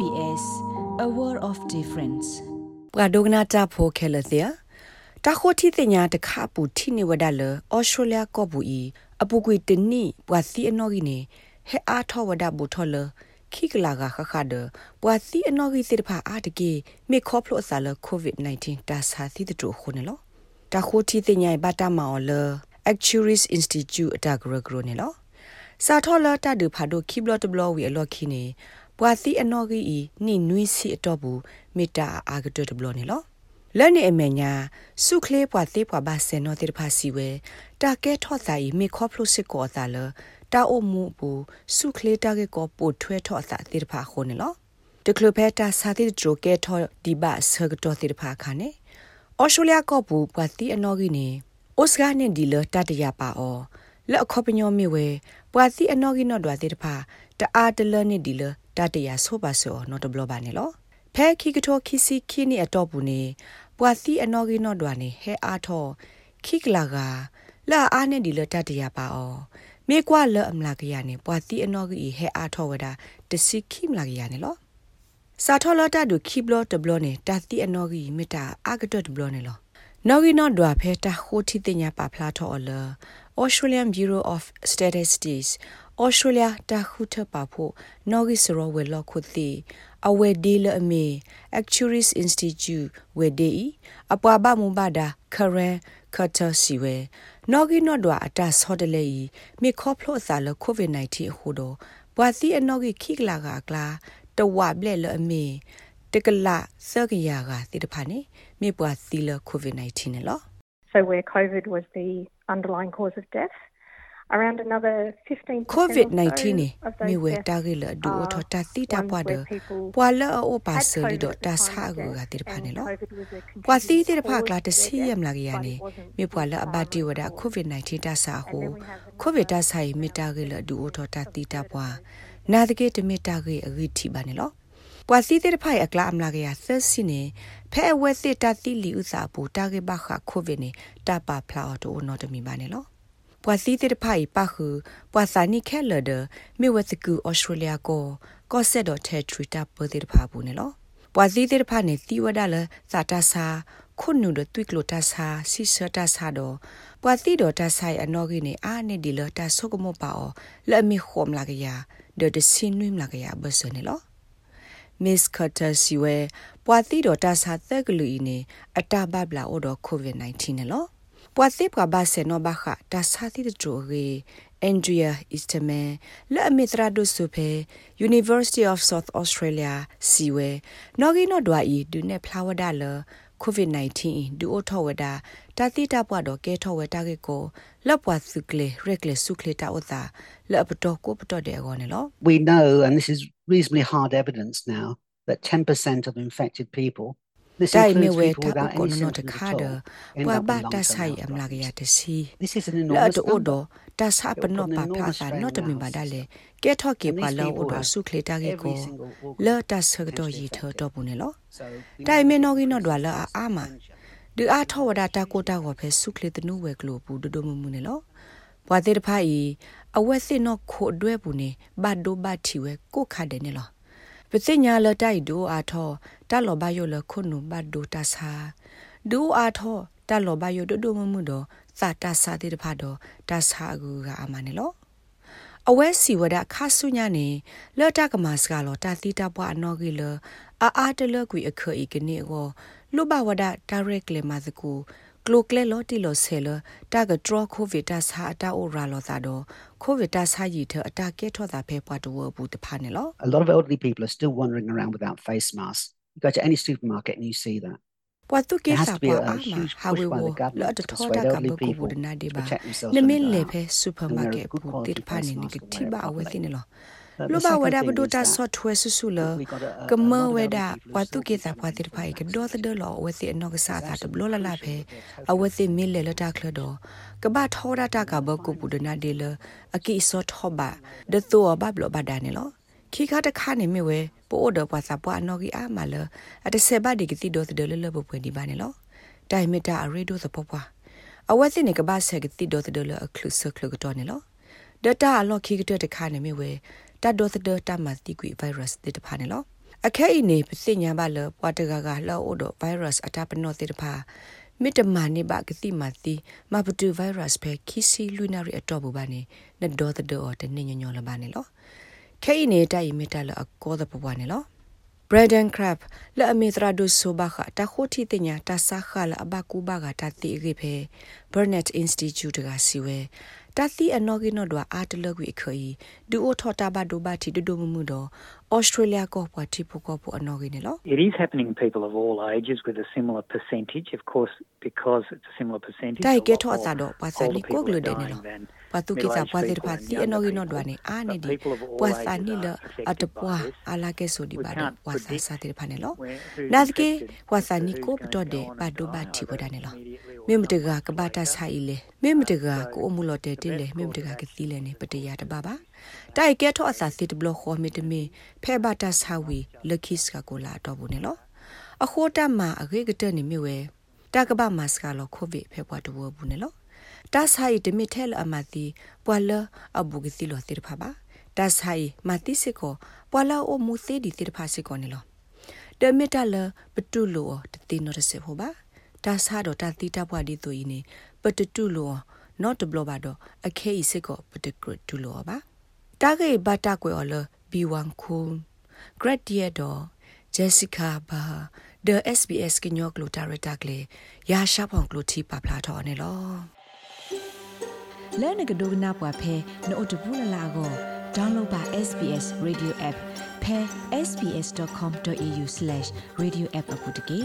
SBS a world of difference ပကဒုကနာတာဖိုခဲလတဲ့တခိုတီတင်ညာတခပူတီနေဝဒါလအော်စတြေးလျကောဘူဤအပူကွေတနိပွာစီအနော်ကြီးနေဟဲအားထောဝဒါဘူထောလခိကလာကခခဒပွာစီအနော်ကြီးစစ်တဖာအာတကေမေခေါဖလို့အစားလကိုဗစ် -19 တာစာသီတတူခုနေလောတခိုတီတင်ညာဘတာမော်လ Actuaries Institute အတဂရဂရနေလောစာထောလတဒူဖာဒိုခိဘလတ်ဘလဝီအလော်ခိနေ ပွာစီအနော်ကြီးဤနိနွိစီအတော့ဘူးမေတာအာဂတ်တဘလနေလောလက်နေအမေညာစုခလေးပွာသေးပွာဘာစင်နော်တိဖာစီဝဲတာကဲထော့စာဤမေခေါဖလို့စစ်ကောသာလတာအုံမှုဘူးစုခလေးတာကေကောပို့ထွဲထော့စာတိဖာခုန်နော်တကလဖက်တာစာတိဒိုကဲထော့ဒီဘာဆဂတော်တိဖာခါနေအော်စတြေးလျကောဘူးပွာတိအနော်ကြီးနေဩစကားနဲ့ဒီလတတရပါအောလက်ခေါပညောမေဝဲပွာစီအနော်ကြီးနော်ဒွာတိတဖာတအားတလနဲ့ဒီလ တတရဆိုပါဆိုနော်တဘလပါနေလောဖဲခိကထောခိစီခိနီအတော့ဘူးနေပွာစီအနော်ကြီးနော်ဒွာနေဟဲအားထောခိကလာကလာအားနဲ့ဒီလတတရပါအောမေကွာလအမလာကရနေပွာစီအနော်ကြီးဟဲအားထောဝဒတစီခိမလာကရနေလောစာထောလတာဒုခိဘလတဘလနေတာတိအနော်ကြီးမေတာအာဂတ်တဘလနေလောနော်ဂီနော်ဒွာဖဲတာခိုတီတင်ညာပါဖလာထော်လ Australian Bureau of Statistics Australia တာခုထပါဖို့နော်ဂီစရောဝဲလောက်ခုတိအဝဲဒီလအမေ Actuaries Institute ဝဲဒီအပွားဘမူဘာဒါ Karen Carter စီဝဲနော်ဂီနော်ဒွာအတာဆော့တလေမိခေါဖလို့အစားလ COVID-19 ဟိုတော့ဘွာစီအနော်ဂီခိကလာကကလာတဝဘလက်လအမေတကလာစကရကတိတဖာနေမြေပွားစီလ COVID-19 နော် So where COVID was the underlying cause of death around another 15% COVID-19 ne mi we ta ge la du o tho ta ti ta pwa de pwa la o pa se li do ta sa gu ga ti pha ne lo pwa ti ti pha kla de si yam la ge ya ne mi pwa la aba ti wa da COVID-19 ta sa ho COVID ta sa yi mi ta ge la du o tho ta ti ta pwa na de ge de mi ta ge a gi ti ba ne lo ပွာစီတဲ့ဖိုင်အကလာအမလာကရဆစ်စီနေဖဲဝဲစစ်တာတိလီဥစာပူတာကေဘခခိုဗစ်နေတာပါဖလာတိုနော်တမီပါနေလော ပွာစီတဲ့ဖိုင်ပါခုပွာစာနိခဲလဒမြေဝစကူဩစတြေးလျကိုကော့ဆက်တော့ထဲထရီတာပတဲ့ဖာဘူးနေလောပွာစီတဲ့ဖာနေတီဝဒါလစာတာစာခုနုဒတွိကလိုတာစာစီဆတာစာတော့ပွာစီတော့တာဆိုင်အနော်ကြီးနေအာနေဒီလတာဆုကမောပါအောလက်မီခုံလာကရဒဒစင်းနွိမလာကရဘဆနေလော Miss Carter siwe pwati do ta sa te glu ine ata ba bla o do covid 19 ne lo pwati pwa ba se no ba kha ta sa ti de tro ge. Andrea Easterman le amitra do su phe University of South Australia siwe. No gi no dwa i du ne flower da le. Covid-19 du o tho wada ta ti ta pwa do ke tho wada ke ko. La pwa su kle rekle su kle ta o ta. La pa to ko pa de go ne lo. We know and this is reasonably hard evidence now that 10% of infected people this includes people without any symptoms at all ပဝဘတာဆိုင်အမလာကရတစီ this is an enormous number တာစာပနောပါဖလာတာနော့တမင်ပါဒါလေကဲထော့ကေပါလောအိုဒဆုခလေတာကေကိုလော်တာဆကတော့ရီထော်တော့ဘူးနေလောတိုင်မင်းနော်ကီနော်ဒွာလာအာမဒီအားထောဝဒတာကိုတာကိုဖဲဆုခလေတနုဝဲကလိုဘူးဒဒမမှုနေလောဘွာသေးတဖာဤအဝက်စစ်နော်ခိုအတွဲဘူးနေဘတ်ဒိုဘတ်တီဝဲကိုခတ်တယ်နေလောပစိညာလတိုက်ဒိုအာထော တလောဘယိုလခုနုဘတ်ဒိုတဆာဒိုအာထောတလောဘယိုဒဒမမှုတော့စာတာစာတိတဖတ်တော့တဆာကူကအမနေလောအဝဲစီဝဒခါဆုညာနေလော်တကမစကလောတာတိတပွားနော်ကြီးလအာအာတလကွေအခီကနေကိုလူဘဝဒဒါရက်လေမစကူကလိုကလေလော်တီလော်ဆဲလတာကဒရကိုဗစ်တာစာအတာအိုရာလောသာတော့ကိုဗစ်တာစာရီထအတာကဲထောတာဖဲပွားတော့ဘူးတဖာနေလော A lot of elderly people are still wandering around without face masks. You go to any supermarket and you see that. ပွာသူကေစာပွာအာမဟာဝေဝလော်တထောတာကဘကူဘူဒနာဒီဘာနမင်းလေဖဲစူပါမားကတ်ဘူတိဖာနေနကတိဘာအဝဲသိနေလောလောဘဝဒဘဒတာဆော့ထွဲဆူဆူလကမဝဒဝတုကေသာ ဖွာတိဖိုင်ကဒေါ်သဒလောဝစီအနောကစားတာတဘလလလာဖဲအဝစီမီလေလတာခလဒကဘာထောဒတာကဘကူပူဒနာဒေလအကိဆော့ထောဘာဒတောဘဘလဘဒါနေလောခိခါတခါနေမြဝဲပို့တော့ပွာစာပွာနော်ဂီအာမလအတဆေဘဒီကတိဒိုသဒလလဘပွေဒီပါနေလောတိုင်မီတာအရေဒိုသပပွာအဝဲစနေကဘာဆက်ကတိဒိုသဒလအခလုဆခလကတော့နေလောဒတာအလောခိကတတခါနေမြဝဲတတ်ဒိုသဒတမတိကွေဗိုင်းရပ်စ်တိတဖာနေလောအခဲအင်းနေပစိညာဘလပွားတကကလောအိုဒိုဗိုင်းရပ်စ်အတာပနောတိတဖာမိတမနိဘကတိမတိမပတူဗိုင်းရပ်စ်ပဲခီစီလူနာရီအတော့ဘူပါနေနဒေါ်တဲ့တော့တနေညညလပါနေလော ခဲအင်းနေတိုင်မီတလအကောတဲ့ပွားနေလော Braden Crab လာအမီသရာဒုဆိုဘာခတာခိုတီတညာတာဆာခလာအဘကူဘာကတာတိရိဖေ Burnett Institute ကစီဝဲတာတိအနော်ကီနော်ဒွာအာတလကွေခွေဒူအိုထော်တာဘဒိုဘာတီဒိုဒိုမမှုတော့ Australia ko pa ti pu ko pu ano gi ne lo It is happening in people of all ages with a similar percentage of course because it's a similar percentage Dai ke tho sa do pa sa ni ko glo de ne lo pa tu ke sa pa de pa ti ano gi no dwa ne a ne di pa sa ni lo at pa ala ke so di ba do pa sa sa de pa ne lo na ke pa sa ni ko to de pa do ba ti ko da ne lo မေမတကကဘာတာဆိုင်လေမေမတကကိုအမှုလို့တဲ့တင်လေမေမတကကသီးလေနေပတရတပါပါတိုက်ကဲထောအစာစစ်ဘလခေါ်မေတမေဖဲဘာတာဆာဝီလခိစကကိုလာတော့ဘူးနေလို့အခိုးတမအခေကတဲ့နေမြဝဲတကဘာမတ်စကလောခိုဗီဖဲပွားတော့ဘူးနေလို့ တာဆိုင်တမီထဲလအမတီပွာလအဘူကစီလောတိဖာပါတာဆိုင်မတိစကိုပွာလာအိုမူသေးဒီတိဖာစကိုနေလို့တမီတလပတူလိုတတိနော်ရစေဟောပါတာဆာတော့တာတိတဘွားဒီသူဤနေပတတူလော not to blow တော့အခဲဤစစ်ကိုပတကရတူလောပါတာဂေဘတာကွယ်ော်လဘီဝမ်ခု great dear do jessica ba the sbs ကညောကလိုတာရတာကလေရာရှာဖောင်ကလိုတီပါဖလာတော့နေလော လဲနကဒိုနာပွားဖဲနို့တဘူးလလာကို download ပါ SBS radio app ဖဲ sbs.com.au/radioapp အပုတ်တကေ